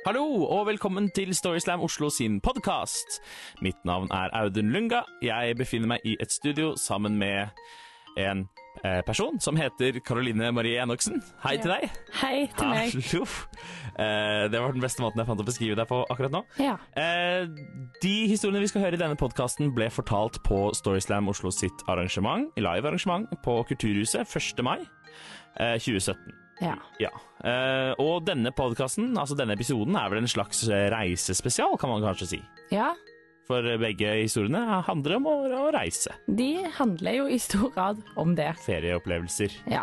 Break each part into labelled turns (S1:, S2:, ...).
S1: Hallo og velkommen til Storyslam Oslo sin podkast. Mitt navn er Audun Lunga. Jeg befinner meg i et studio sammen med en eh, person som heter Karoline Marie Enoksen. Hei til deg.
S2: Hei til meg.
S1: Hallo. Eh, det var den beste måten jeg fant å beskrive deg på akkurat nå.
S2: Ja.
S1: Eh, de historiene vi skal høre i denne podkasten, ble fortalt på Storyslam Oslo sitt arrangement, live-arrangement på Kulturhuset 1. mai eh, 2017.
S2: ja.
S1: Ja. Uh, og denne podkasten, altså denne episoden, er vel en slags eh, reisespesial, kan man kanskje si.
S2: Ja,
S1: For begge historiene handler om å, å reise.
S2: de handler jo i stor grad om det.
S1: Ferieopplevelser.
S2: Ja.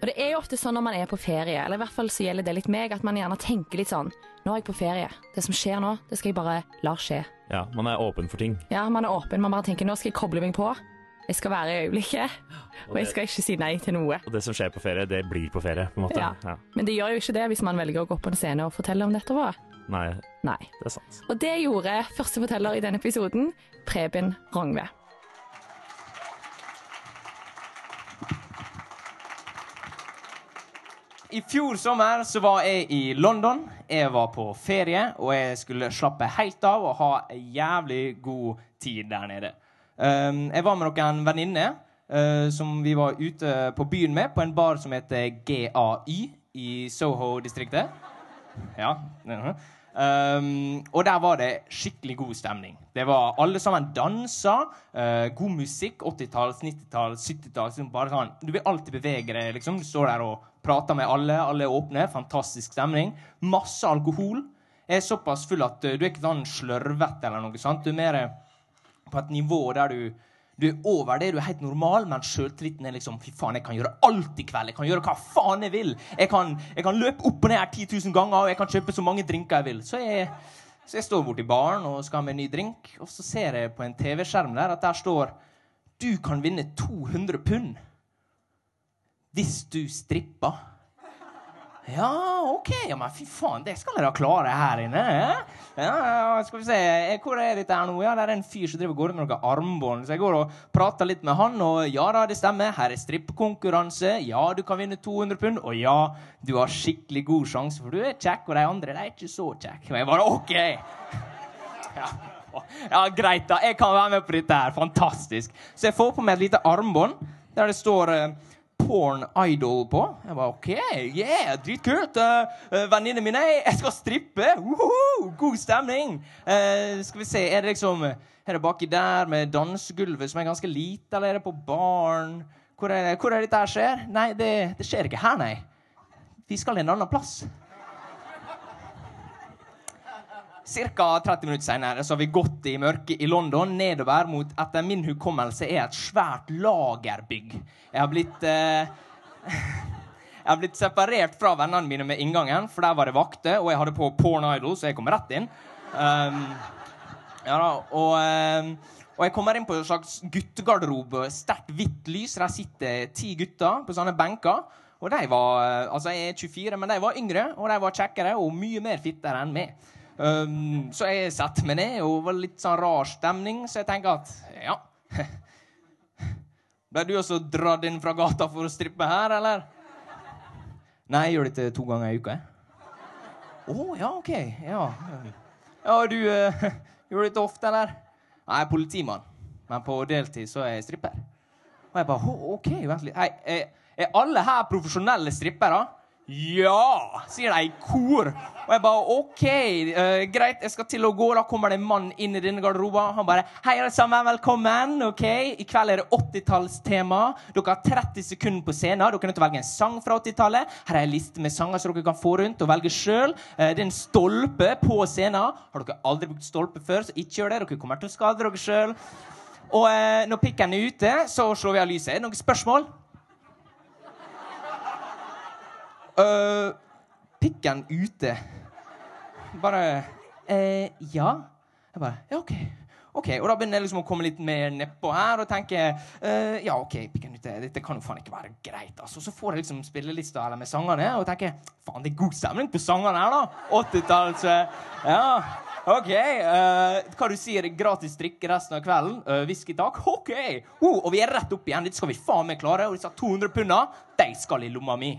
S2: Og det er jo ofte sånn når man er på ferie, eller i hvert fall så gjelder det litt meg, at man gjerne tenker litt sånn Nå er jeg på ferie. Det som skjer nå, det skal jeg bare la skje.
S1: Ja, man er åpen for ting.
S2: Ja, man er åpen. Man bare tenker nå skal jeg koble meg på. Jeg skal være i øyeblikket. Og jeg skal ikke si nei til noe.
S1: Og det som skjer på ferie, det blir på ferie, på en måte.
S2: Ja. Men det gjør jo ikke det hvis man velger å gå på en scene og fortelle om dette. Også.
S1: Nei,
S2: Nei.
S1: det er sant.
S2: Og det gjorde første forteller i denne episoden, Preben Rongve.
S3: I fjor sommer så var jeg i London. Jeg var på ferie, og jeg skulle slappe helt av og ha en jævlig god tid der nede. Um, jeg var med noen venninner uh, som vi var ute på byen med, på en bar som heter GAY i Soho-distriktet. Ja. Um, og der var det skikkelig god stemning. Det var Alle sammen dansa. Uh, god musikk. 80-tall, 90-tall, 70-tall. Liksom sånn, du vil alltid bevege deg. liksom. Du står der og prater med alle. Alle er åpne. Fantastisk stemning. Masse alkohol. Jeg er såpass full at uh, du er ikke sånn slørvete eller noe sånt. Du er mer eh, på et nivå der du du er over det, du er helt normal, men sjøltilliten er liksom Fy faen, jeg kan gjøre alt i kveld. Jeg kan gjøre hva faen jeg vil. Jeg kan, jeg kan løpe opp og ned her 10 000 ganger, og jeg kan kjøpe så mange drinker jeg vil. Så jeg, så jeg står borti baren og skal ha meg en ny drink, og så ser jeg på en TV-skjerm der at der står Du kan vinne 200 pund hvis du stripper. Ja, OK. Ja, men fy faen, det skal da klare her inne. eh? Ja, ja, skal vi se. Eh, Hvor er dette her nå? Ja, det er en fyr som driver går med noen armbånd. Så jeg går og prater litt med han, og ja da, det stemmer. Her er strippekonkurranse. Ja, du kan vinne 200 pund. Og ja, du har skikkelig god sjanse, for du er kjekk, og de andre de er ikke så kjekke. Men jeg bare OK. Ja. ja, greit, da. Jeg kan være med på dette her. Fantastisk. Så jeg får på meg et lite armbånd der det står eh, Porn Idol på. Jeg bare OK, yeah, dritkult. Uh, Venninnene mine, jeg skal strippe. Woohoo, god stemning. Uh, skal vi se, er det liksom Er det baki der med dansegulvet som er ganske lite, eller er det på baren? Hvor hvor er dette her skjer? Nei, det, det skjer ikke her, nei. Vi skal en annen plass. Ca. 30 minutter senere så har vi gått i mørket i London nedover mot etter min hukommelse er et svært lagerbygg. Jeg har blitt eh, Jeg har blitt separert fra vennene mine med inngangen, for der var det vakter, og jeg hadde på Porn Idol, så jeg kom rett inn. Um, ja da, og, eh, og jeg kommer inn på en slags guttegarderobe. Sterkt hvitt lys. Der sitter ti gutter på sånne benker. Og de var eh, Altså, jeg er 24, men de var yngre, og de var kjekkere og mye mer fittere enn meg. Um, så jeg satte meg ned, og det var litt sånn rar stemning, så jeg tenker at ja Ble du også dratt inn fra gata for å strippe her, eller? Nei, jeg gjør dette to ganger i uka. Å oh, ja, OK. Ja. Ja, du uh, gjør dette ofte, eller? Nei, jeg er politimann. Men på deltid så er jeg stripper. Og jeg bare «Å, OK, vent litt. Hei, er, er alle her profesjonelle strippere? Ja! sier de i kor. Og jeg bare OK, uh, greit, jeg skal til å gå. Da kommer det en mann inn i denne garderoben. Han bare Hei, alle sammen, velkommen. ok? I kveld er det 80-tallstema. Dere har 30 sekunder på scenen. Dere er nødt til å velge en sang fra 80-tallet. Her er en liste med sanger som dere kan få rundt og velge sjøl. Det er en stolpe på scenen. Har dere aldri brukt stolpe før, så ikke gjør det. Dere kommer til å skade dere sjøl. Og uh, når pikken er ute, så slår vi av lyset. Er det noen spørsmål? Øh, pikken ute. Bare uh, Ja. Jeg bare Ja, OK. Ok, Og da begynner jeg liksom å komme litt mer nedpå her og tenke uh, Ja, OK, pikken ute, dette kan jo faen ikke være greit. altså. Så får jeg liksom spillelista eller med sangene og tenker faen, det er god stemning på sangene her, da. 80-talls Ja. OK. Uh, hva du sier, gratis drikke resten av kvelden? Uh, Whisky, takk? OK. Uh, og vi er rett opp igjen. Dette skal vi faen meg klare. Og disse 200 punda, de skal i lomma mi.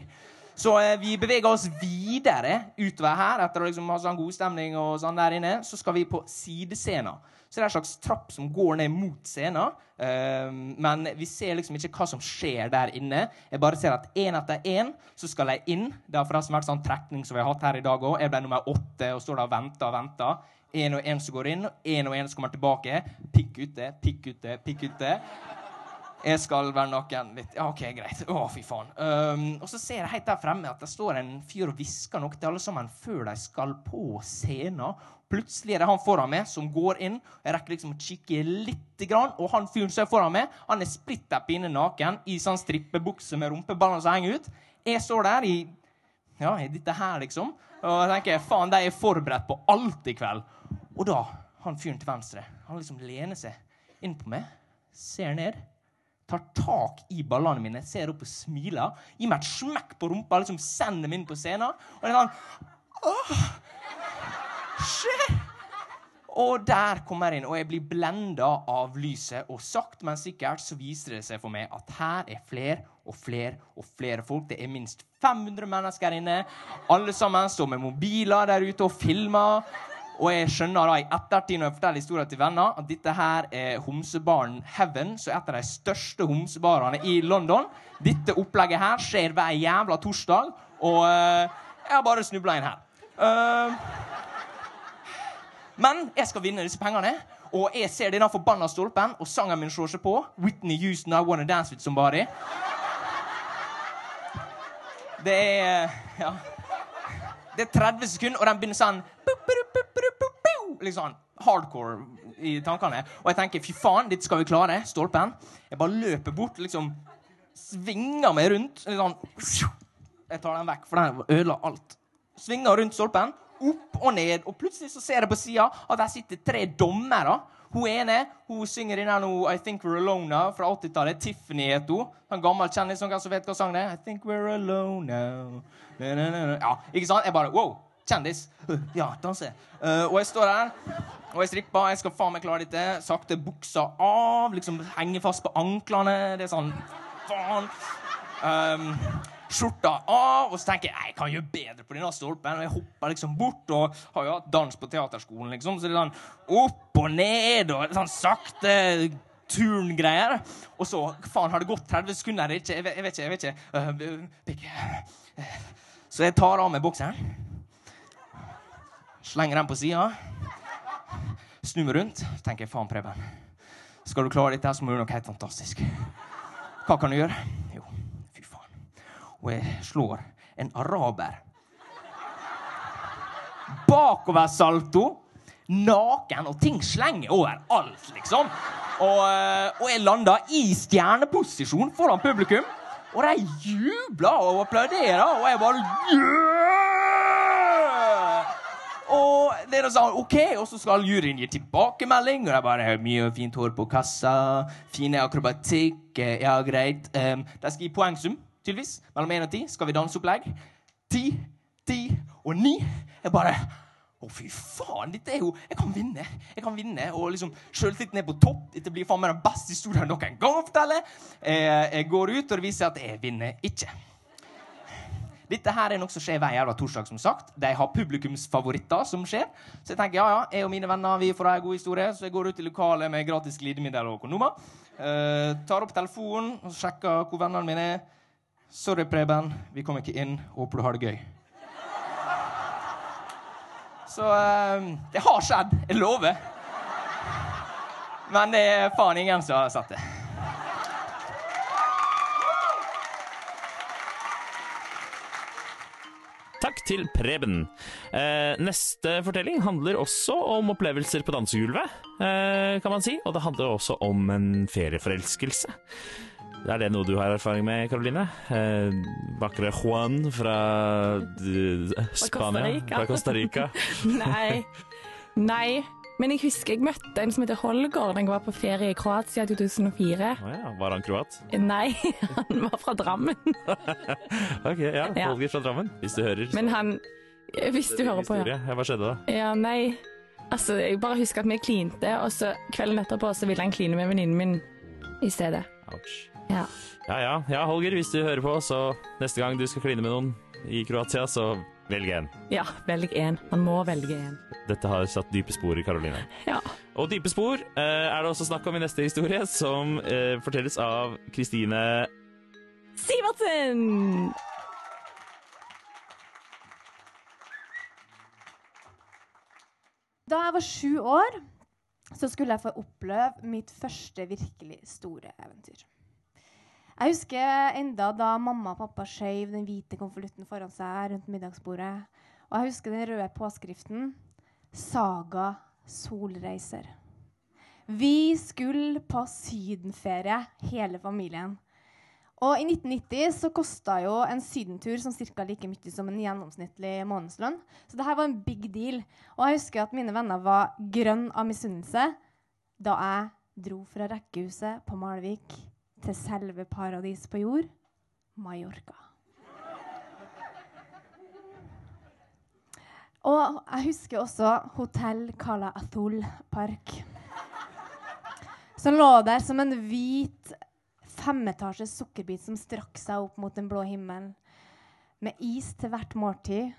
S3: Så eh, vi beveger oss videre utover her. Etter å liksom ha sånn god stemning og sånn der inne, så skal vi på sidescena. Så det er en slags trapp som går ned mot scenen. Eh, men vi ser liksom ikke hva som skjer der inne. Jeg bare ser at én etter én så skal jeg inn. Det har forresten vært sånn trekning som vi har hatt her i dag òg. Jeg ble nummer åtte og står der og venter og venter. Én og én som går inn, én og én som kommer tilbake. Pikk ute, pikk ute, pikk ute. Jeg skal være naken litt. Ja, OK, greit. Å, fy faen. Um, og så ser jeg helt der fremme at det står en fyr og hvisker noe til alle sammen før de skal på scenen. Plutselig er det han foran meg som går inn. Jeg rekker liksom å kikke litt, og han fyren som er foran meg, han er splitter pinne naken i sånn strippebukse med rumpeballene som henger ut. Jeg står der i ja, i dette her, liksom. Og jeg tenker faen, de er forberedt på alt i kveld. Og da, han fyren til venstre, han liksom lener seg inn på meg, ser ned, tar tak i ballene mine, ser opp og smiler, gir meg et smekk på rumpa, liksom sender meg inn på scenen. Og det er sånn Åh, shit! Og der kommer jeg inn, og jeg blir blenda av lyset. Og sakte, men sikkert så viser det seg for meg at her er flere og flere og flere folk. Det er minst 500 mennesker inne. Alle sammen står med mobiler der ute og filmer. Og jeg skjønner da i ettertid når jeg forteller historien til venner, at dette her er homsebaren Heaven, så et av de største homsebarene i London. Dette opplegget her skjer hver jævla torsdag, og uh, jeg har bare snubla inn her. Uh, men jeg skal vinne disse pengene. Og jeg ser denne forbanna stolpen, og sangen min slår seg på. Whitney Houston, I Wanna Dance With Somebody. Det er Ja. Det er 30 sekunder, og den begynner sånn Sånn hardcore i tankene. Og jeg tenker fy faen, dette skal vi klare. Stolpen. Jeg bare løper bort, liksom svinger meg rundt. Sånn Jeg tar den vekk, for den ødela alt. Svinger rundt stolpen opp og ned, og plutselig så ser jeg på sida at der sitter tre dommere. Hun ene hun synger inn her nå I Think We're Alone Now fra 80-tallet. Tiffany het hun. En gammel kjendis som vet hva sang det er. I think we're alone now. Ja, ikke sant? Jeg bare wow, kjendis. Ja, danse. Uh, og jeg står der, og jeg stripper. Jeg skal faen meg klare dette. Sakte buksa av, liksom henge fast på anklene. Det er sånn Faen. Um, skjorta av, og så tenker jeg jeg kan gjøre bedre på denne stolpen. Og jeg hopper liksom bort og har jo hatt dans på teaterskolen, liksom. Så det er sånn opp og ned og sånn sakte turngreier. Og så faen, har det gått 30 sekunder? Jeg vet, jeg vet ikke. jeg vet ikke. Uh. Så jeg tar av meg bokseren. Slenger den på sida. Snur meg rundt. Tenker jeg faen, Preben. Skal du klare dette, så må du gjøre noe helt fantastisk. Hva kan du gjøre? Jo, fy faen. Og jeg slår en araber. Bakoversalto. Naken, og ting slenger overalt, liksom. Og, eh, og jeg landa i stjerneposisjon foran publikum. Og de jubler og applauderer, og jeg bare yeah! Og det er sånn, ok, og så skal juryen gi tilbakemelding. Og er bare mye fint hår på kassa, fine akrobatikk. eh, Ja, greit. Um, de skal gi poengsum, tydeligvis. Mellom én og ti. Skal vi danseopplegg? Ti, ti og ni. Jeg bare å, fy faen, dette er jo Jeg kan vinne. Jeg kan vinne, Og liksom sjøltilliten er på topp. Dette blir faen meg den beste historien noen gang å fortelle. Jeg, jeg går ut, og det viser at jeg vinner ikke. Dette her er noe som skjer hver jævla torsdag, som sagt. De har publikumsfavoritter som skjer. Så jeg tenker, ja, ja, jeg og mine venner vi får ha en god historie, så jeg går ut i lokalet med gratis glidemiddel og kondomer. Uh, tar opp telefonen og sjekker hvor vennene mine er. Sorry, Preben, vi kommer ikke inn. Håper du har det gøy. Så uh, det har skjedd. Jeg lover. Men det er faen ingen som har sett det.
S1: Takk til Preben. Eh, neste fortelling handler også om opplevelser på dansegulvet, eh, kan man si. Og det handler også om en ferieforelskelse. Er det noe du har erfaring med, Karoline? Eh, vakre Juan fra eh, Spania?
S2: Rica.
S1: Fra Costa Rica.
S2: Nei. Nei. Men jeg husker jeg møtte en som heter Holger da jeg var på ferie i Kroatia i 2004.
S1: Oh ja, var han kroat?
S2: Nei, han var fra Drammen.
S1: Ok, ja. Holger fra Drammen, hvis du hører.
S2: Men han Hvis du hører på. Ja,
S1: Hva skjedde da?
S2: Ja, nei. Altså, jeg bare husker at vi klinte, og så kvelden etterpå så ville han kline med venninnen min i stedet.
S1: Ouch.
S2: Ja.
S1: Ja, ja. ja, Holger, hvis du hører på, så neste gang du skal kline med noen, i Kroatia, så velg en.
S2: Ja, velg én. Man må velge én.
S1: Dette har satt dype spor i Karoline.
S2: Ja.
S1: Og dype spor eh, er det også snakk om i neste historie, som eh, fortelles av Kristine
S2: Sivertsen!
S4: Da jeg var sju år, så skulle jeg få oppleve mitt første virkelig store eventyr. Jeg husker enda da mamma og pappa skjøv den hvite konvolutten foran seg rundt middagsbordet. Og jeg husker den røde påskriften 'Saga Solreiser'. Vi skulle på sydenferie, hele familien. Og i 1990 så kosta jo en sydentur som cirka like mye som en gjennomsnittlig månedslønn. Så det her var en big deal. Og jeg husker at mine venner var grønn av misunnelse da jeg dro fra rekkehuset på Malvik til selve paradis på jord, Mallorca. Og jeg husker også Hotell Cala Azul Park. Som lå der som en hvit femetasjes sukkerbit som strakk seg opp mot den blå himmelen. Med is til hvert måltid.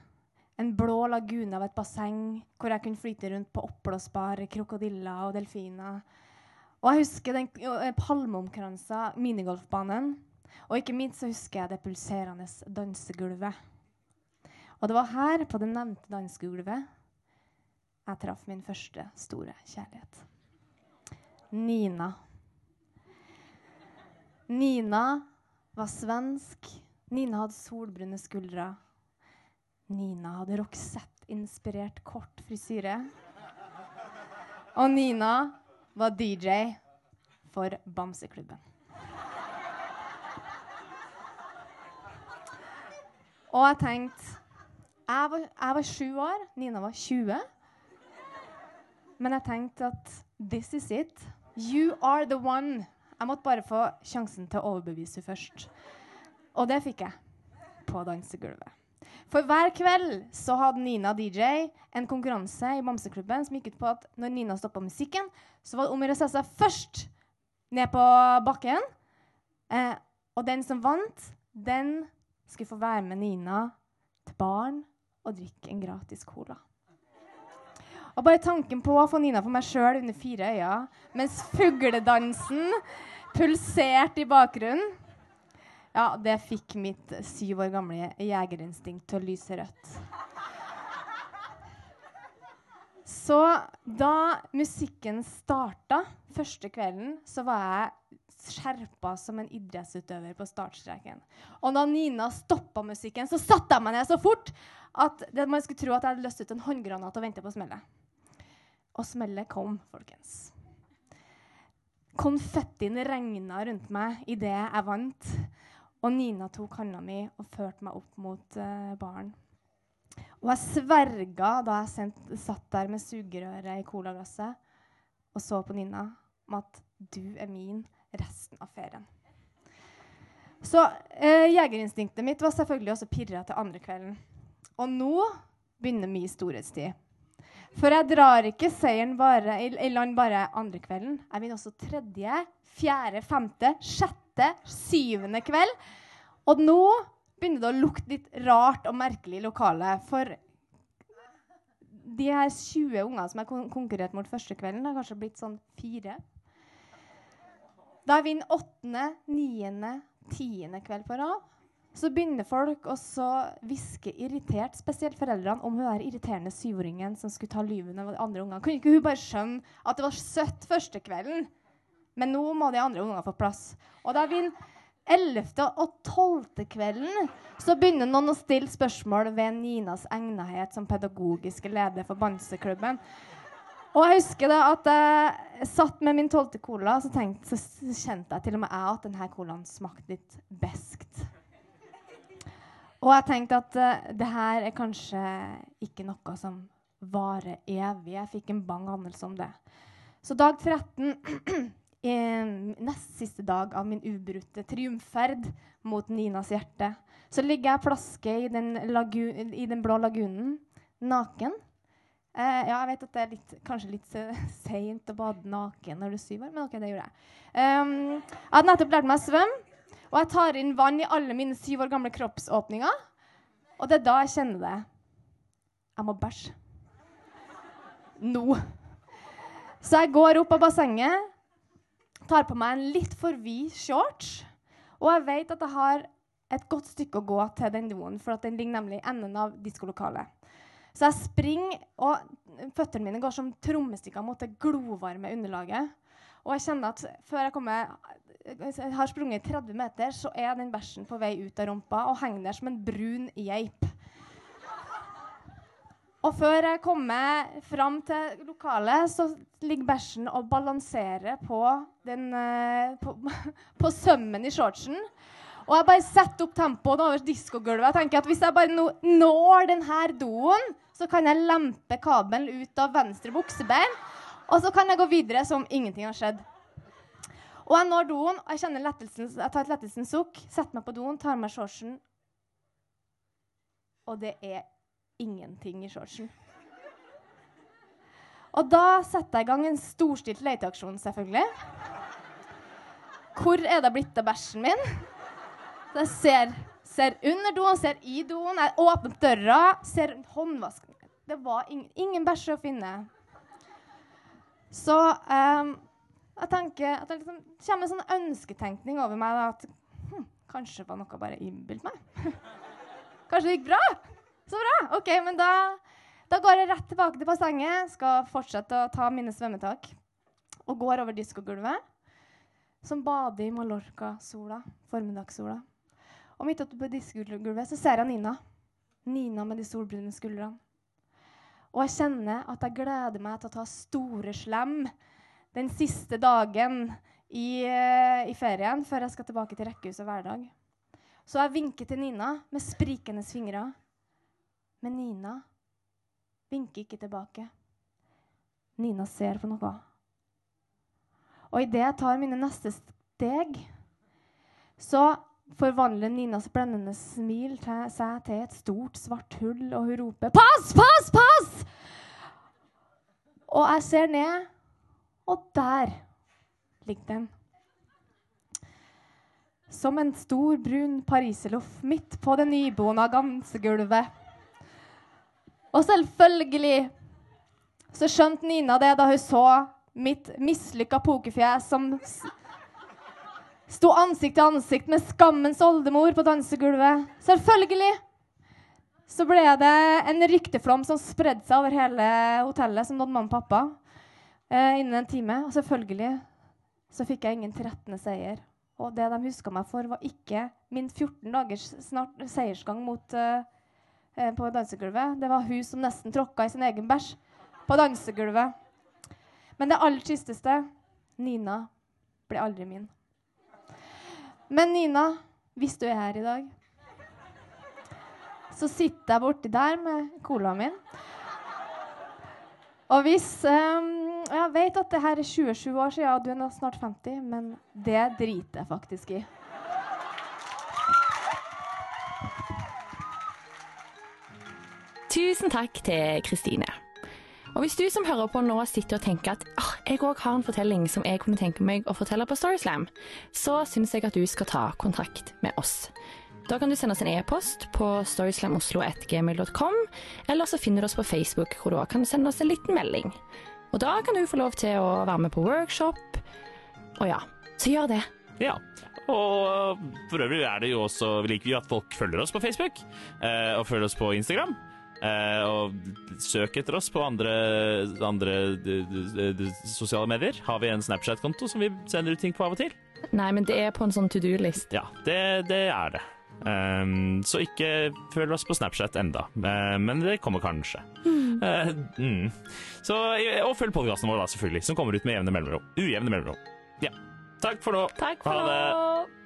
S4: En blå lagune av et basseng hvor jeg kunne flyte rundt på oppblåsbare krokodiller og delfiner. Og jeg husker den uh, palmeomkransa minigolfbanen. Og ikke minst så husker jeg det pulserende dansegulvet. Og det var her, på det nevnte dansegulvet, jeg traff min første store kjærlighet. Nina. Nina var svensk. Nina hadde solbrune skuldre. Nina hadde Roxette-inspirert kort frisyre. Og Nina var DJ for Bamseklubben. Og jeg tenkte jeg var, jeg var sju år, Nina var 20. Men jeg tenkte at this is it. You are the one. Jeg måtte bare få sjansen til å overbevise henne først. Og det fikk jeg på dansegulvet. For hver kveld så hadde Nina DJ en konkurranse i Bamseklubben som gikk ut på at når Nina stoppa musikken, så var det om å gjøre å sette seg først ned på bakken. Eh, og den som vant, den skulle få være med Nina til baren og drikke en gratis cola. Og bare tanken på å få Nina for meg sjøl under fire øyne mens fugledansen pulserte i bakgrunnen ja, det fikk mitt syv år gamle jegerinstinkt til å lyse rødt. Så da musikken starta første kvelden, så var jeg skjerpa som en idrettsutøver på startstreken. Og da Nina stoppa musikken, så satte jeg meg ned så fort at man skulle tro at jeg hadde løst ut en håndgranat og venta på smellet. Og smellet kom, folkens. Konfettien regna rundt meg idet jeg vant. Og Nina tok handa mi og førte meg opp mot uh, baren. Og jeg sverga da jeg sent, satt der med sugerøret i colaglasset og så på Nina om at du er min resten av ferien. Så uh, jegerinstinktet mitt var selvfølgelig også pirra til andre kvelden. Og nå begynner min storhetstid. For jeg drar ikke seieren bare, i, i land bare andre kvelden. Jeg vinner også tredje, fjerde, femte, sjette, syvende kveld. Og nå begynner det å lukte litt rart og merkelig i lokalet. For de her 20 ungene som jeg kon konkurrerte mot første kvelden, har kanskje blitt sånn fire. Da er vi vinner åttende, niende, tiende kveld på rad, så begynner folk å hviske irritert, spesielt foreldrene, om hun der irriterende syvåringen som skulle ta livet av de andre ungene. Kunne ikke hun bare skjønne at det var søtt første kvelden? Men nå må de andre ungene få plass. Og da vinner 11. og 12. kvelden så begynner noen å stille spørsmål ved Ninas egnethet som pedagogiske leder for Bamseklubben. Og jeg husker da at jeg satt med min tolvte cola, så, tenkte, så kjente jeg til og med jeg at denne colaen smakte litt beskt. Og jeg tenkte at uh, det her er kanskje ikke noe som varer evig. Jeg fikk en bang anelse om det. Så dag 13 nest siste dag av min ubrutte triumfferd mot Ninas hjerte, så ligger jeg plaske i den, i den blå lagunen, naken. Eh, ja, jeg vet at det er litt, kanskje litt seint å bade naken når du er syv år, men OK, det gjorde jeg. Um, jeg hadde nettopp lært meg å svømme, og jeg tar inn vann i alle mine syv år gamle kroppsåpninger. Og det er da jeg kjenner det. Jeg må bæsje. Nå. Så jeg går opp av bassenget, tar på meg en litt for vid shorts, og jeg vet at jeg har et godt stykke å gå til den doen, for den ligger nemlig i enden av diskolokalet. Så jeg springer, og føttene mine går som trommestikker mot det glovarme underlaget. Og jeg kjenner at før jeg kommer har sprunget 30 meter, så er den bæsjen på vei ut av rumpa og henger der som en brun geip. Og før jeg kommer fram til lokalet, så ligger bæsjen og balanserer på, den, eh, på, på sømmen i shortsen. Og jeg bare setter opp tempoet over diskogulvet. Jeg tenker at Hvis jeg bare når denne doen, så kan jeg lempe kabelen ut av venstre buksebein. Og så kan jeg gå videre som ingenting har skjedd. Og jeg når doen, og jeg kjenner lettelsen, jeg tar et lettelsens sukk, setter meg på doen, tar meg shortsen. Og det er ingenting i shortsen. Og da setter jeg i gang en storstilt leteaksjon, selvfølgelig. Hvor er det blitt av bæsjen min? Så jeg ser, ser under doen, ser i doen, jeg åpner opp døra, ser håndvasken. Det var ingen, ingen bæsj å finne. Så um, jeg tenker at det liksom kommer en sånn ønsketenkning over meg. Da, at hm, kanskje var noe bare innbilt meg. kanskje det gikk bra? OK, men da, da går jeg rett tilbake til bassenget. Skal fortsette å ta mine svømmetak. Og går over diskogulvet. Som bader i Mallorca-sola. Formiddagssola. Og midt oppe på diskogulvet så ser jeg Nina. Nina med de solbrune skuldrene. Og jeg kjenner at jeg gleder meg til å ta store slem den siste dagen i, uh, i, ferien før jeg skal tilbake til rekkehuset hver dag. Så jeg vinker til Nina med sprikende fingre. Men Nina vinker ikke tilbake. Nina ser på noe. Og idet jeg tar mine neste steg, så forvandler Ninas blendende smil seg til et stort, svart hull, og hun roper 'Pass, pass, pass!' Og jeg ser ned, og der ligger den. Som en stor, brun pariserloff midt på det nybona gansegulvet. Og selvfølgelig så skjønte Nina det da hun så mitt mislykka pokerfjes som sto ansikt til ansikt med skammens oldemor på dansegulvet. Selvfølgelig så ble det en rykteflom som spredde seg over hele hotellet, som nådde mamma og pappa eh, innen en time. Og selvfølgelig så fikk jeg ingen 13. seier. Og det de huska meg for, var ikke min 14 dagers snart seiersgang mot, uh, uh, på dansegulvet. Det var hun som nesten tråkka i sin egen bæsj på dansegulvet. Men det aller tristeste Nina ble aldri min. Men Nina, hvis du er her i dag, så sitter jeg borti der med colaen min. Og hvis um, Jeg vet at det her er 27 år siden, og du er snart 50, men det driter jeg faktisk i.
S2: Tusen takk til Kristine. Og hvis du som hører på nå sitter og tenker at oh, jeg òg har en fortelling som jeg kunne tenke meg å fortelle på Storyslam, så syns jeg at du skal ta kontakt med oss. Da kan du sende oss en e-post på storyslamoslo.gmail.com, eller så finner du oss på Facebook, hvor du kan sende oss en liten melding. Og da kan du få lov til å være med på workshop. Og ja, så gjør det.
S1: Ja. Og for øvrig er det jo også Vi liker jo at folk følger oss på Facebook, eh, og følger oss på Instagram. Eh, og søk etter oss på andre, andre sosiale medier. Har vi en Snapchat-konto som vi sender ut ting på av og til?
S2: Nei, men det er på en sånn to do-list.
S1: Ja, det, det er det. Um, så ikke følg oss på Snapchat enda, uh, men det kommer kanskje. Mm. Uh, mm. Så, og følg podkasten vår, da, selvfølgelig, som kommer ut med jevne mellomrom. Ujevne mellomrom. Ja. Takk for nå.
S2: Takk for ha det. Nå.